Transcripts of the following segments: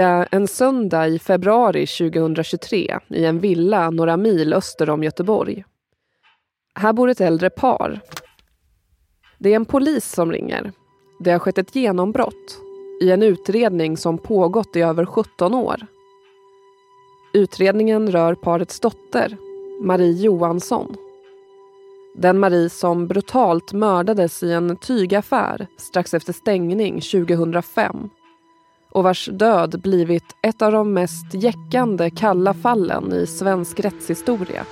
Det är en söndag i februari 2023 i en villa några mil öster om Göteborg. Här bor ett äldre par. Det är en polis som ringer. Det har skett ett genombrott i en utredning som pågått i över 17 år. Utredningen rör parets dotter, Marie Johansson. Den Marie som brutalt mördades i en tygaffär strax efter stängning 2005 och vars död blivit ett av de mest jäckande kalla fallen i svensk rättshistoria.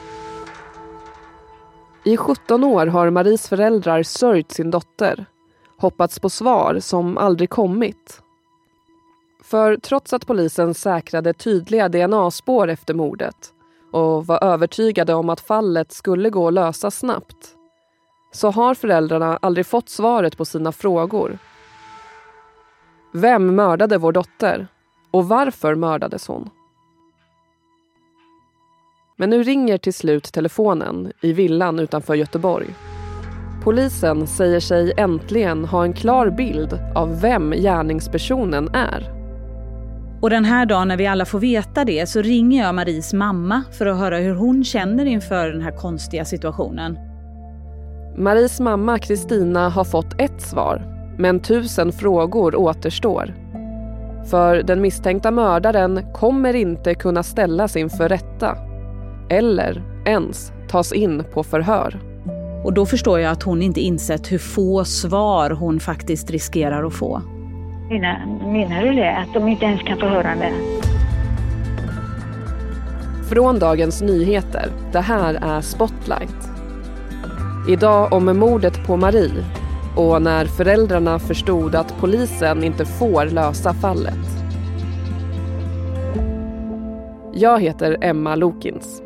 I 17 år har Maries föräldrar sörjt sin dotter, hoppats på svar som aldrig kommit. För trots att polisen säkrade tydliga DNA-spår efter mordet och var övertygade om att fallet skulle gå att lösa snabbt så har föräldrarna aldrig fått svaret på sina frågor. Vem mördade vår dotter? Och varför mördades hon? Men nu ringer till slut telefonen i villan utanför Göteborg. Polisen säger sig äntligen ha en klar bild av vem gärningspersonen är. Och den här dagen när vi alla får veta det så ringer jag Maries mamma för att höra hur hon känner inför den här konstiga situationen. Maries mamma Kristina har fått ett svar, men tusen frågor återstår. För den misstänkta mördaren kommer inte kunna ställas inför rätta eller ens tas in på förhör. Och då förstår jag att hon inte insett hur få svar hon faktiskt riskerar att få. Menar, menar du det? Att de inte ens kan få höra det? Från Dagens Nyheter. Det här är Spotlight. Idag om mordet på Marie och när föräldrarna förstod att polisen inte får lösa fallet. Jag heter Emma Lokins.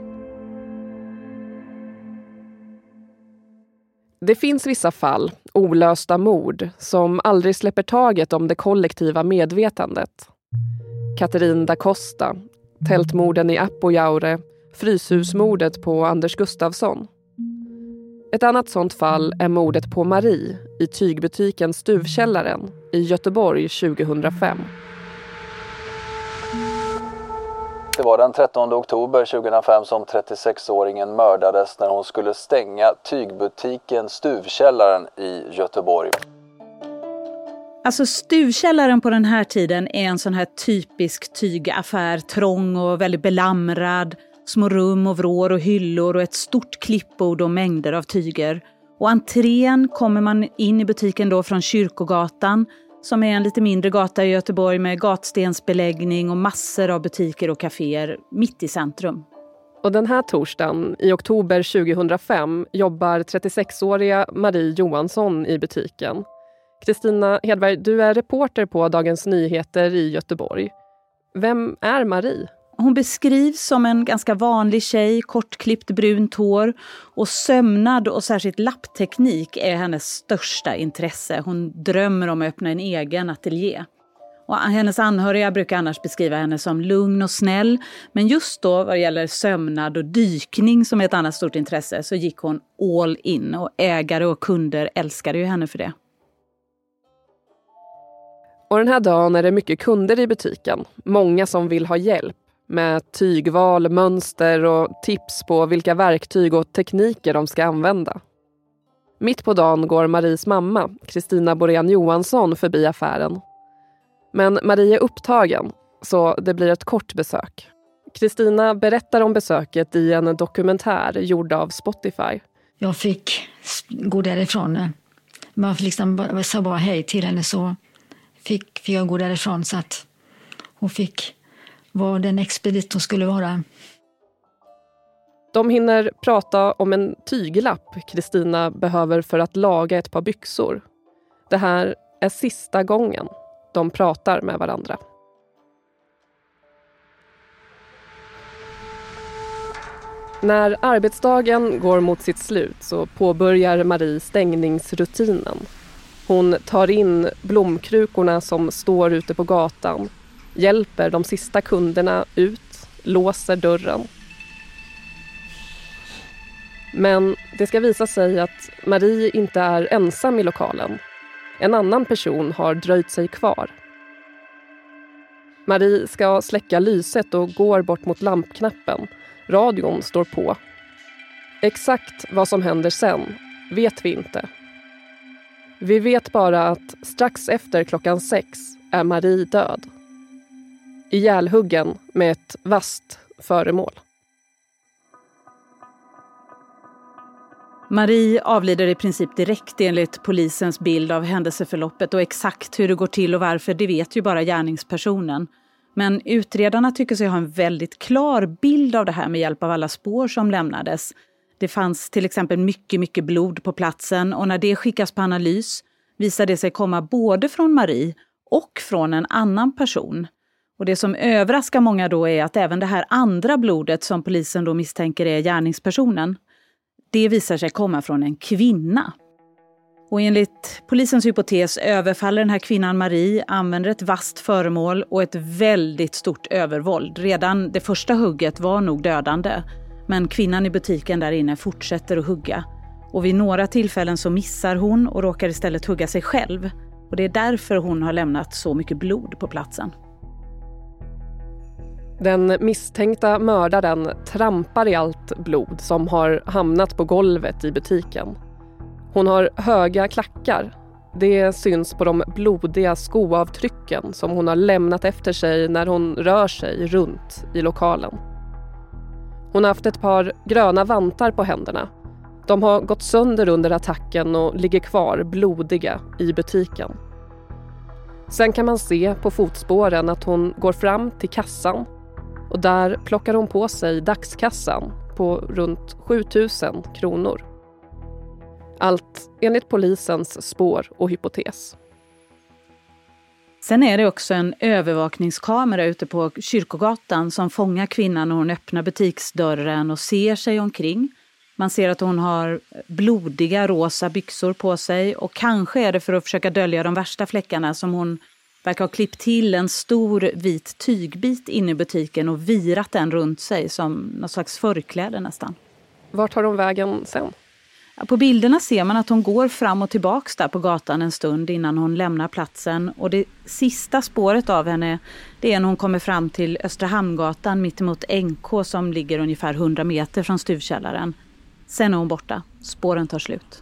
Det finns vissa fall, olösta mord, som aldrig släpper taget om det kollektiva medvetandet. Katarin da Costa, tältmorden i Apojaure, Fryshusmordet på Anders Gustafsson. Ett annat sånt fall är mordet på Marie i tygbutiken Stuvkällaren i Göteborg 2005. Det var den 13 oktober 2005 som 36-åringen mördades när hon skulle stänga tygbutiken Stuvkällaren i Göteborg. Alltså Stuvkällaren på den här tiden är en sån här typisk tygaffär, trång och väldigt belamrad. Små rum och vrår och hyllor och ett stort klippbord och mängder av tyger. Och entrén kommer man in i butiken då från Kyrkogatan som är en lite mindre gata i Göteborg med gatstensbeläggning och massor av butiker och kaféer mitt i centrum. Och den här torsdagen i oktober 2005 jobbar 36-åriga Marie Johansson i butiken. Kristina Hedberg, du är reporter på Dagens Nyheter i Göteborg. Vem är Marie? Hon beskrivs som en ganska vanlig tjej, kortklippt brunt hår och sömnad och särskilt lappteknik är hennes största intresse. Hon drömmer om att öppna en egen ateljé. Och hennes anhöriga brukar annars beskriva henne som lugn och snäll. Men just då vad det gäller sömnad och dykning som är ett annat stort intresse så gick hon all in och ägare och kunder älskade ju henne för det. Och den här dagen är det mycket kunder i butiken. Många som vill ha hjälp med tygval, mönster och tips på vilka verktyg och tekniker de ska använda. Mitt på dagen går Maries mamma, Kristina Borén Johansson, förbi affären. Men Marie är upptagen, så det blir ett kort besök. Kristina berättar om besöket i en dokumentär gjord av Spotify. Jag fick gå därifrån. Man liksom sa bara hej till henne så fick, fick jag gå därifrån så att hon fick vad den expedit skulle vara. De hinner prata om en tyglapp Kristina behöver för att laga ett par byxor. Det här är sista gången de pratar med varandra. När arbetsdagen går mot sitt slut så påbörjar Marie stängningsrutinen. Hon tar in blomkrukorna som står ute på gatan hjälper de sista kunderna ut, låser dörren. Men det ska visa sig att Marie inte är ensam i lokalen. En annan person har dröjt sig kvar. Marie ska släcka lyset och går bort mot lampknappen. Radion står på. Exakt vad som händer sen vet vi inte. Vi vet bara att strax efter klockan sex är Marie död. Ihjälhuggen med ett vasst föremål. Marie avlider i princip direkt enligt polisens bild av händelseförloppet och exakt hur det går till och varför, det vet ju bara gärningspersonen. Men utredarna tycker sig ha en väldigt klar bild av det här med hjälp av alla spår som lämnades. Det fanns till exempel mycket, mycket blod på platsen och när det skickas på analys visar det sig komma både från Marie och från en annan person. Och det som överraskar många då är att även det här andra blodet som polisen då misstänker är gärningspersonen, det visar sig komma från en kvinna. Och enligt polisens hypotes överfaller den här kvinnan Marie, använder ett vasst föremål och ett väldigt stort övervåld. Redan det första hugget var nog dödande. Men kvinnan i butiken där inne fortsätter att hugga. Och vid några tillfällen så missar hon och råkar istället hugga sig själv. Och det är därför hon har lämnat så mycket blod på platsen. Den misstänkta mördaren trampar i allt blod som har hamnat på golvet i butiken. Hon har höga klackar. Det syns på de blodiga skoavtrycken som hon har lämnat efter sig när hon rör sig runt i lokalen. Hon har haft ett par gröna vantar på händerna. De har gått sönder under attacken och ligger kvar blodiga i butiken. Sen kan man se på fotspåren att hon går fram till kassan och där plockar hon på sig dagskassan på runt 7000 kronor. Allt enligt polisens spår och hypotes. Sen är det också en övervakningskamera ute på Kyrkogatan som fångar kvinnan när hon öppnar butiksdörren och ser sig omkring. Man ser att hon har blodiga rosa byxor på sig och kanske är det för att försöka dölja de värsta fläckarna som hon verkar ha klippt till en stor vit tygbit inne i butiken och virat den runt sig som något slags förkläde nästan. Vart tar hon vägen sen? På bilderna ser man att hon går fram och tillbaks där på gatan en stund innan hon lämnar platsen. Och det sista spåret av henne det är när hon kommer fram till Östra Hamngatan mittemot NK som ligger ungefär 100 meter från stuvkällaren. Sen är hon borta. Spåren tar slut.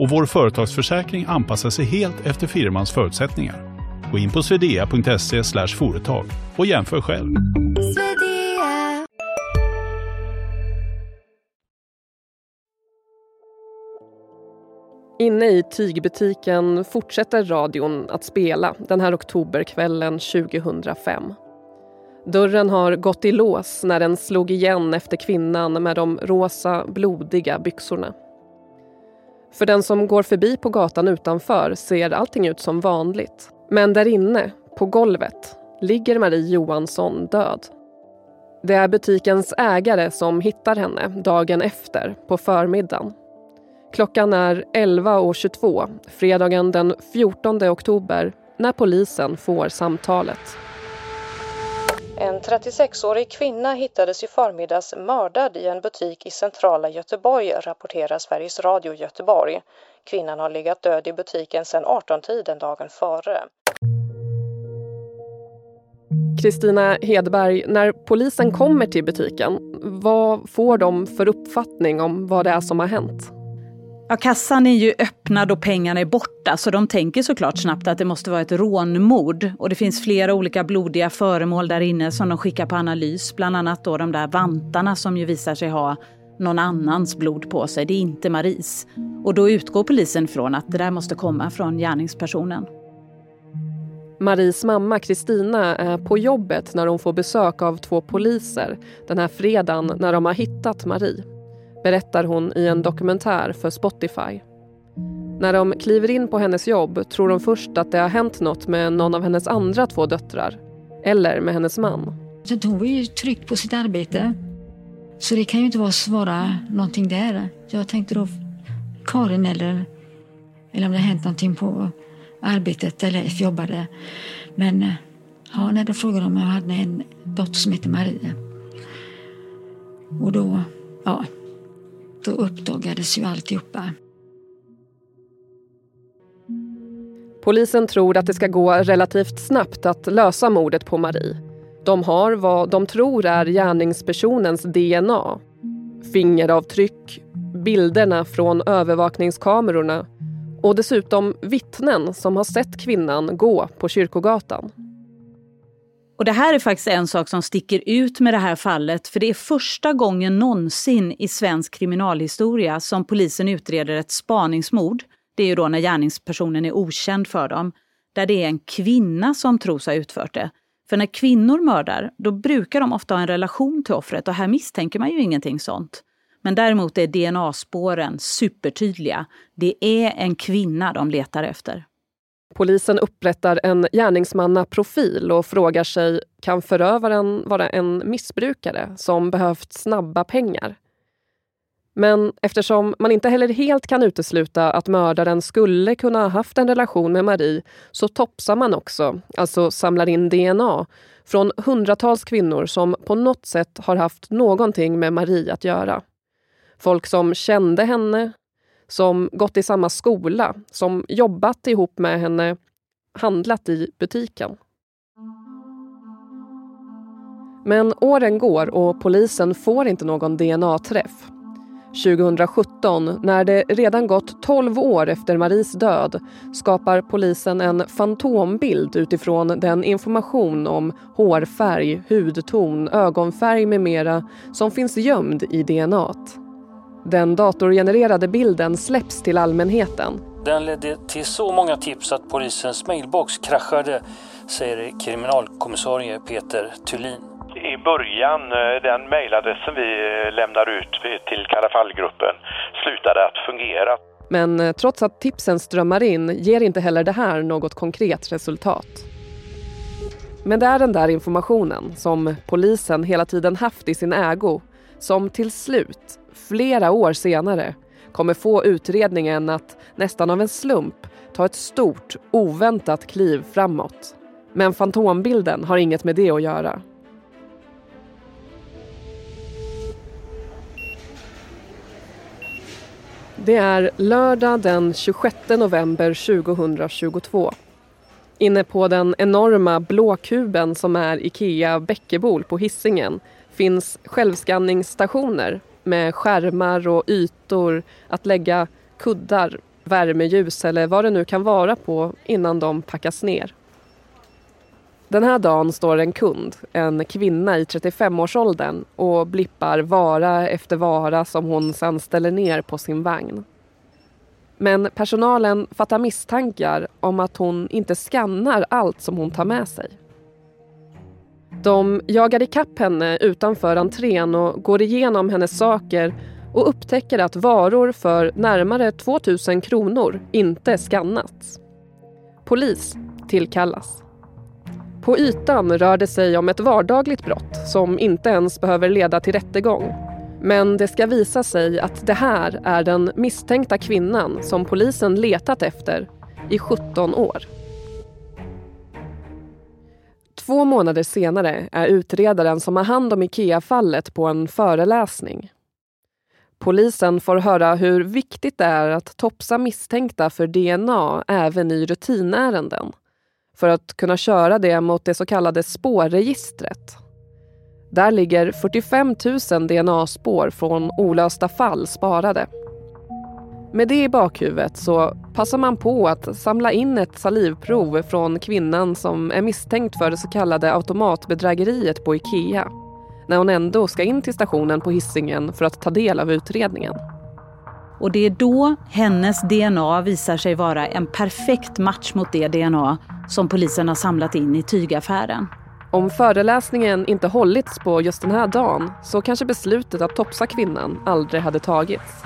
och vår företagsförsäkring anpassar sig helt efter firmans förutsättningar. Gå in på swedea.se företag och jämför själv. Inne i tygbutiken fortsätter radion att spela den här oktoberkvällen 2005. Dörren har gått i lås när den slog igen efter kvinnan med de rosa, blodiga byxorna. För den som går förbi på gatan utanför ser allting ut som vanligt. Men där inne, på golvet, ligger Marie Johansson död. Det är butikens ägare som hittar henne dagen efter, på förmiddagen. Klockan är 11.22 fredagen den 14 oktober när polisen får samtalet. En 36-årig kvinna hittades i förmiddags mördad i en butik i centrala Göteborg, rapporterar Sveriges Radio Göteborg. Kvinnan har legat död i butiken sedan 18-tiden dagen före. Kristina Hedberg, när polisen kommer till butiken, vad får de för uppfattning om vad det är som har hänt? Ja, kassan är ju öppnad och pengarna är borta så de tänker såklart snabbt att det måste vara ett rånmord. Och det finns flera olika blodiga föremål där inne som de skickar på analys. Bland annat då de där vantarna som ju visar sig ha någon annans blod på sig. Det är inte Maris. Och då utgår polisen från att det där måste komma från gärningspersonen. Maries mamma Kristina är på jobbet när hon får besök av två poliser den här fredagen när de har hittat Marie berättar hon i en dokumentär för Spotify. När de kliver in på hennes jobb tror de först att det har hänt något med någon av hennes andra två döttrar. Eller med hennes man. Hon var ju tryggt på sitt arbete. Så det kan ju inte vara svara någonting där. Jag tänkte då Karin eller, eller om det har hänt någonting på arbetet eller F jobbade. Men ja, när de frågade om jag hade en dotter som heter Maria. Och då, ja, då uppdagades ju alltihopa. Polisen tror att det ska gå relativt snabbt att lösa mordet på Marie. De har vad de tror är gärningspersonens DNA. Fingeravtryck, bilderna från övervakningskamerorna och dessutom vittnen som har sett kvinnan gå på Kyrkogatan. Och Det här är faktiskt en sak som sticker ut med det här fallet för det är första gången någonsin i svensk kriminalhistoria som polisen utreder ett spaningsmord. Det är ju då när gärningspersonen är okänd för dem. Där det är en kvinna som tros ha utfört det. För när kvinnor mördar, då brukar de ofta ha en relation till offret och här misstänker man ju ingenting sånt. Men däremot är DNA-spåren supertydliga. Det är en kvinna de letar efter. Polisen upprättar en gärningsmannaprofil och frågar sig kan förövaren vara en missbrukare som behövt snabba pengar? Men eftersom man inte heller helt kan utesluta att mördaren skulle kunna ha haft en relation med Marie så topsar man också, alltså samlar in DNA, från hundratals kvinnor som på något sätt har haft någonting med Marie att göra. Folk som kände henne, som gått i samma skola, som jobbat ihop med henne, handlat i butiken. Men åren går och polisen får inte någon DNA-träff. 2017, när det redan gått 12 år efter Maries död skapar polisen en fantombild utifrån den information om hårfärg, hudton, ögonfärg med mera som finns gömd i DNA. Den datorgenererade bilden släpps till allmänheten. Den ledde till så många tips att polisens mailbox kraschade, säger kriminalkommissarie Peter Thulin. I början, eh, den mejladressen vi eh, lämnar ut till Karafallgruppen slutade att fungera. Men eh, trots att tipsen strömmar in ger inte heller det här något konkret resultat. Men det är den där informationen som polisen hela tiden haft i sin ägo som till slut, flera år senare, kommer få utredningen att nästan av en slump ta ett stort, oväntat kliv framåt. Men fantombilden har inget med det att göra. Det är lördag den 26 november 2022. Inne på den enorma blå kuben som är Ikea Bäckebol på Hisingen finns självskanningsstationer med skärmar och ytor att lägga kuddar, värmeljus eller vad det nu kan vara på innan de packas ner. Den här dagen står en kund, en kvinna i 35-årsåldern och blippar vara efter vara som hon sedan ställer ner på sin vagn. Men personalen fattar misstankar om att hon inte skannar allt som hon tar med sig. De jagar ikapp henne utanför entrén och går igenom hennes saker och upptäcker att varor för närmare 2000 kronor inte skannats. Polis tillkallas. På ytan rör det sig om ett vardagligt brott som inte ens behöver leda till rättegång. Men det ska visa sig att det här är den misstänkta kvinnan som polisen letat efter i 17 år. Två månader senare är utredaren som har hand om Ikea-fallet på en föreläsning. Polisen får höra hur viktigt det är att topsa misstänkta för DNA även i rutinärenden för att kunna köra det mot det så kallade spårregistret. Där ligger 45 000 DNA-spår från olösta fall sparade. Med det i bakhuvudet så passar man på att samla in ett salivprov från kvinnan som är misstänkt för det så kallade automatbedrägeriet på Ikea när hon ändå ska in till stationen på hissingen för att ta del av utredningen. Och det är då hennes DNA visar sig vara en perfekt match mot det DNA som polisen har samlat in i tygaffären. Om föreläsningen inte hållits på just den här dagen så kanske beslutet att topsa kvinnan aldrig hade tagits.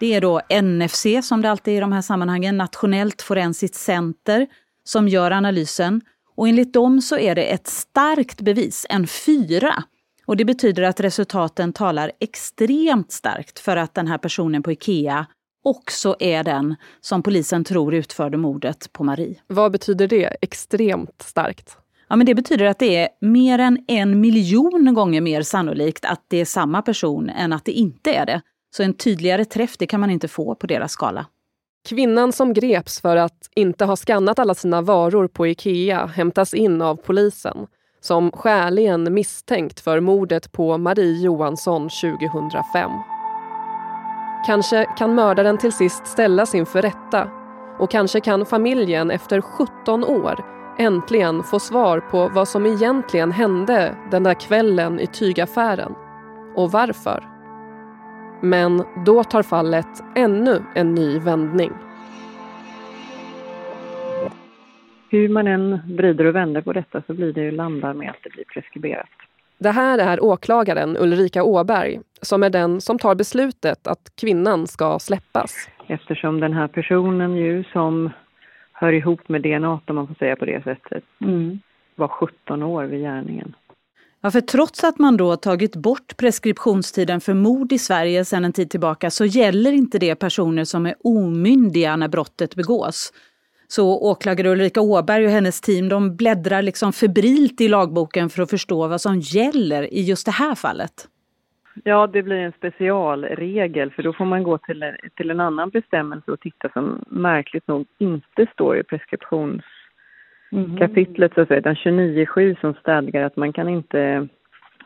Det är då NFC, som det alltid är i de här sammanhangen, Nationellt forensiskt center, som gör analysen. Och enligt dem så är det ett starkt bevis, en fyra. Och det betyder att resultaten talar extremt starkt för att den här personen på Ikea också är den som polisen tror utförde mordet på Marie. Vad betyder det, extremt starkt? Ja, men det betyder att det är mer än en miljon gånger mer sannolikt att det är samma person än att det inte är det. Så en tydligare träff det kan man inte få på deras skala. Kvinnan som greps för att inte ha skannat alla sina varor på Ikea hämtas in av polisen som skäligen misstänkt för mordet på Marie Johansson 2005. Kanske kan mördaren till sist ställas inför rätta och kanske kan familjen efter 17 år äntligen få svar på vad som egentligen hände den där kvällen i tygaffären och varför. Men då tar fallet ännu en ny vändning. Hur man än vrider och vänder på detta så blir det ju landar med att det blir preskriberat. Det här är åklagaren Ulrika Åberg som är den som tar beslutet att kvinnan ska släppas. Eftersom den här personen ju som hör ihop med DNA om man får säga på det sättet, mm. var 17 år vid gärningen. Ja, för trots att man då tagit bort preskriptionstiden för mord i Sverige sedan en tid tillbaka så gäller inte det personer som är omyndiga när brottet begås. Så åklagare Ulrika Åberg och hennes team de bläddrar liksom febrilt i lagboken för att förstå vad som gäller i just det här fallet. Ja, det blir en specialregel för då får man gå till, till en annan bestämmelse och titta som märkligt nog inte står i preskriptions mm. så att säga, utan 29.7 som stadgar att man kan, inte,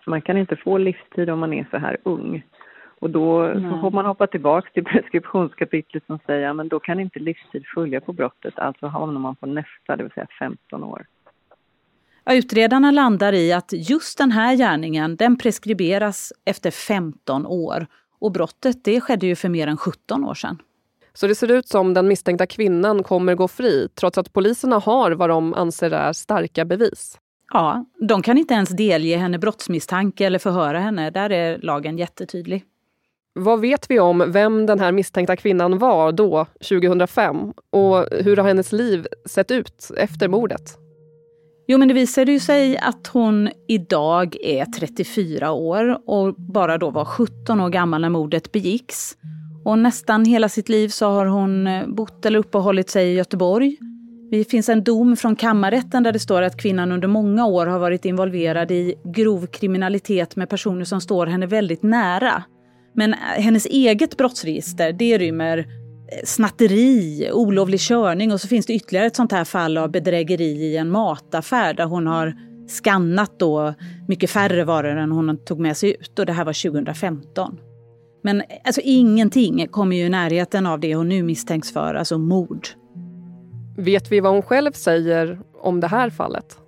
man kan inte få livstid om man är så här ung. Och då mm. får man hoppa tillbaka till preskriptionskapitlet som säger att då kan inte livstid följa på brottet, alltså hamnar man på nästa, det vill säga 15 år. Ja, utredarna landar i att just den här gärningen den preskriberas efter 15 år. Och brottet det skedde ju för mer än 17 år sedan. Så det ser ut som den misstänkta kvinnan kommer gå fri trots att poliserna har vad de anser är starka bevis? Ja, de kan inte ens delge henne brottsmisstanke eller förhöra henne. Där är lagen jättetydlig. Vad vet vi om vem den här misstänkta kvinnan var då, 2005? Och hur har hennes liv sett ut efter mordet? Jo, men det visade ju sig att hon idag är 34 år och bara då var 17 år gammal när mordet begicks. Och nästan hela sitt liv så har hon eh, bott eller uppehållit sig i Göteborg. Det finns en dom från kammarrätten där det står att kvinnan under många år har varit involverad i grov kriminalitet med personer som står henne väldigt nära. Men eh, hennes eget brottsregister, det rymmer eh, snatteri, olovlig körning och så finns det ytterligare ett sånt här fall av bedrägeri i en mataffär där hon har skannat då mycket färre varor än hon tog med sig ut och det här var 2015. Men alltså ingenting kommer ju i närheten av det hon nu misstänks för, alltså mord. Vet vi vad hon själv säger om det här fallet?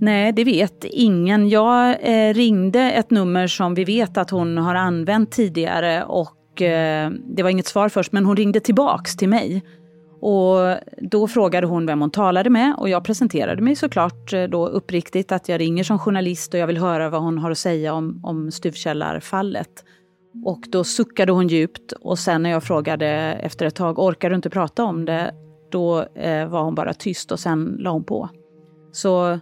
Nej, det vet ingen. Jag eh, ringde ett nummer som vi vet att hon har använt tidigare och eh, det var inget svar först, men hon ringde tillbaks till mig. Och då frågade hon vem hon talade med och jag presenterade mig såklart eh, då uppriktigt att jag ringer som journalist och jag vill höra vad hon har att säga om, om stuvkällarfallet. Och då suckade hon djupt och sen när jag frågade efter ett tag, orkar du inte prata om det? Då eh, var hon bara tyst och sen la hon på. Så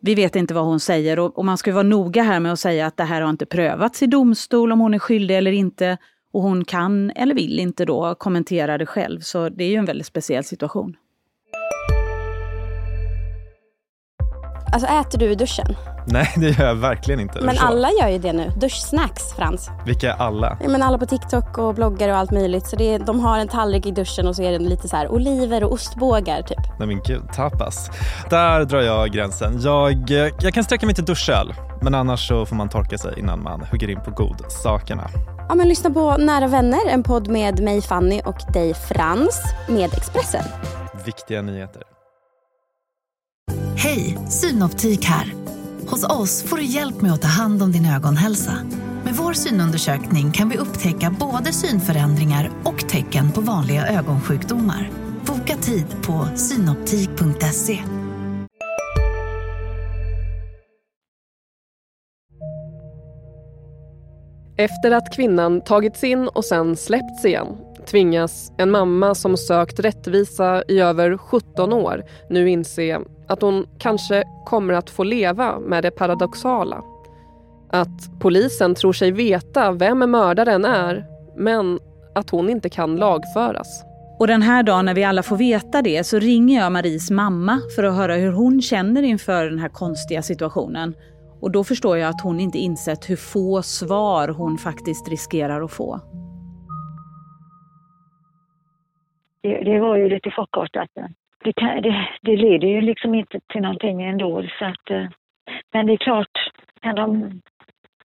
vi vet inte vad hon säger och, och man ska vara noga här med att säga att det här har inte prövats i domstol om hon är skyldig eller inte. Och hon kan eller vill inte då kommentera det själv, så det är ju en väldigt speciell situation. Alltså äter du i duschen? Nej, det gör jag verkligen inte. Men alla gör ju det nu. Duschsnacks, Frans. Vilka är alla? Ja, men alla på TikTok och bloggar och allt möjligt. Så det är, de har en tallrik i duschen och så är det lite så här oliver och ostbågar typ. Nej men gud, tapas. Där drar jag gränsen. Jag, jag kan sträcka mig till duschöl. Men annars så får man torka sig innan man hugger in på godsakerna. Ja, men lyssna på Nära vänner, en podd med mig Fanny och dig Frans med Expressen. Viktiga nyheter. Hej, Synoptik här. Hos oss får du hjälp med att ta hand om din ögonhälsa. Med vår synundersökning kan vi upptäcka både synförändringar och tecken på vanliga ögonsjukdomar. Boka tid på synoptik.se. Efter att kvinnan tagits in och sen släppts igen tvingas en mamma som sökt rättvisa i över 17 år nu inse att hon kanske kommer att få leva med det paradoxala. Att polisen tror sig veta vem mördaren är men att hon inte kan lagföras. Och den här dagen när vi alla får veta det så ringer jag Maries mamma för att höra hur hon känner inför den här konstiga situationen. Och då förstår jag att hon inte insett hur få svar hon faktiskt riskerar att få. Det, det var ju lite chockartat. Det, kan, det, det, leder ju liksom inte till någonting ändå. Så att, eh, men det är klart, kan de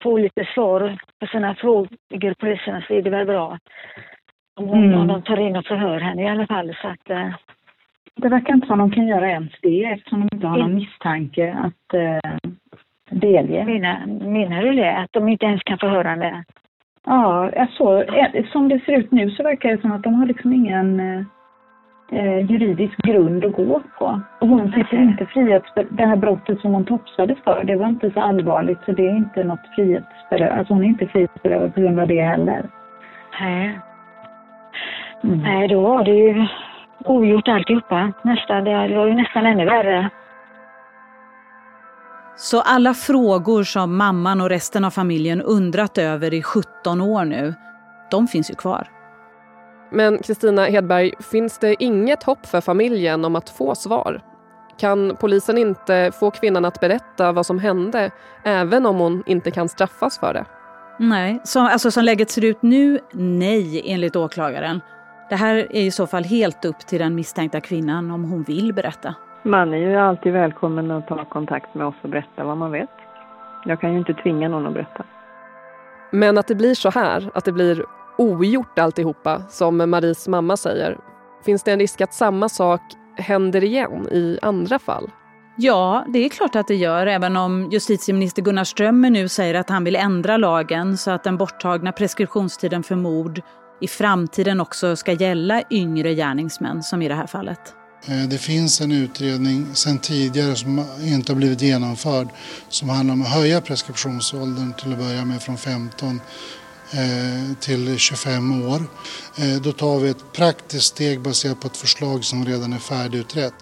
få lite svar på sina frågor, poliserna, så är det väl bra. Om, mm. om de tar in och förhör henne i alla fall. Så att, uh... Det verkar inte som de kan göra ens det eftersom de inte har någon misstanke att uh, delge. Menar, menar du det? Att de inte ens kan förhöra henne? Ja, alltså, som det ser ut nu så verkar det som att de har liksom ingen eh, juridisk grund att gå på. Och hon sitter inte frihetsberövad. Det här brottet som hon topsades för, det var inte så allvarligt så det är inte något frihetsberövad. Alltså hon är inte frihetsberövad på grund av det heller. Nej. Mm. Nej, då var det ju ogjort alltihopa. Nästan, det var ju nästan ännu värre. Så alla frågor som mamman och resten av familjen undrat över i 17 år nu, de finns ju kvar. Men Kristina Hedberg, finns det inget hopp för familjen om att få svar? Kan polisen inte få kvinnan att berätta vad som hände, även om hon inte kan straffas för det? Nej, som, alltså som läget ser ut nu, nej enligt åklagaren. Det här är i så fall helt upp till den misstänkta kvinnan om hon vill berätta. Man är ju alltid välkommen att ta kontakt med oss och berätta vad man vet. Jag kan ju inte tvinga någon att berätta. Men att det blir så här, att det blir ogjort alltihopa, som Maries mamma säger. Finns det en risk att samma sak händer igen i andra fall? Ja, det är klart att det gör, även om justitieminister Gunnar Strömmer nu säger att han vill ändra lagen så att den borttagna preskriptionstiden för mord i framtiden också ska gälla yngre gärningsmän, som i det här fallet. Eh, det finns en utredning sedan tidigare som inte har blivit genomförd som handlar om att höja preskriptionsåldern till att börja med från 15 eh, till 25 år. Eh, då tar vi ett praktiskt steg baserat på ett förslag som redan är färdigutrett.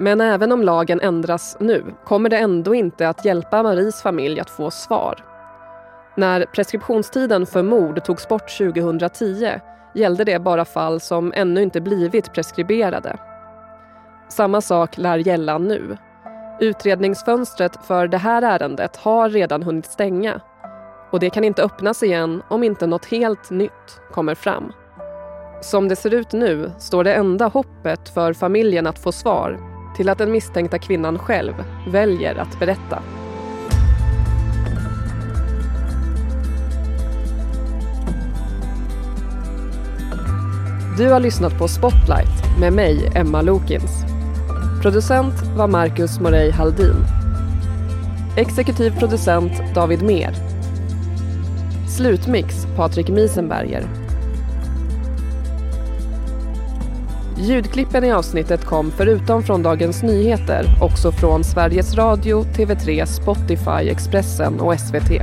Men även om lagen ändras nu kommer det ändå inte att hjälpa Maries familj att få svar. När preskriptionstiden för mord togs bort 2010 gällde det bara fall som ännu inte blivit preskriberade. Samma sak lär gälla nu. Utredningsfönstret för det här ärendet har redan hunnit stänga och det kan inte öppnas igen om inte något helt nytt kommer fram. Som det ser ut nu står det enda hoppet för familjen att få svar till att den misstänkta kvinnan själv väljer att berätta. Du har lyssnat på Spotlight med mig, Emma Lokins. Producent var Marcus Morey Haldin. Exekutiv producent David Mer. Slutmix Patrik Miesenberger. Ljudklippen i avsnittet kom förutom från Dagens Nyheter också från Sveriges Radio, TV3, Spotify, Expressen och SVT.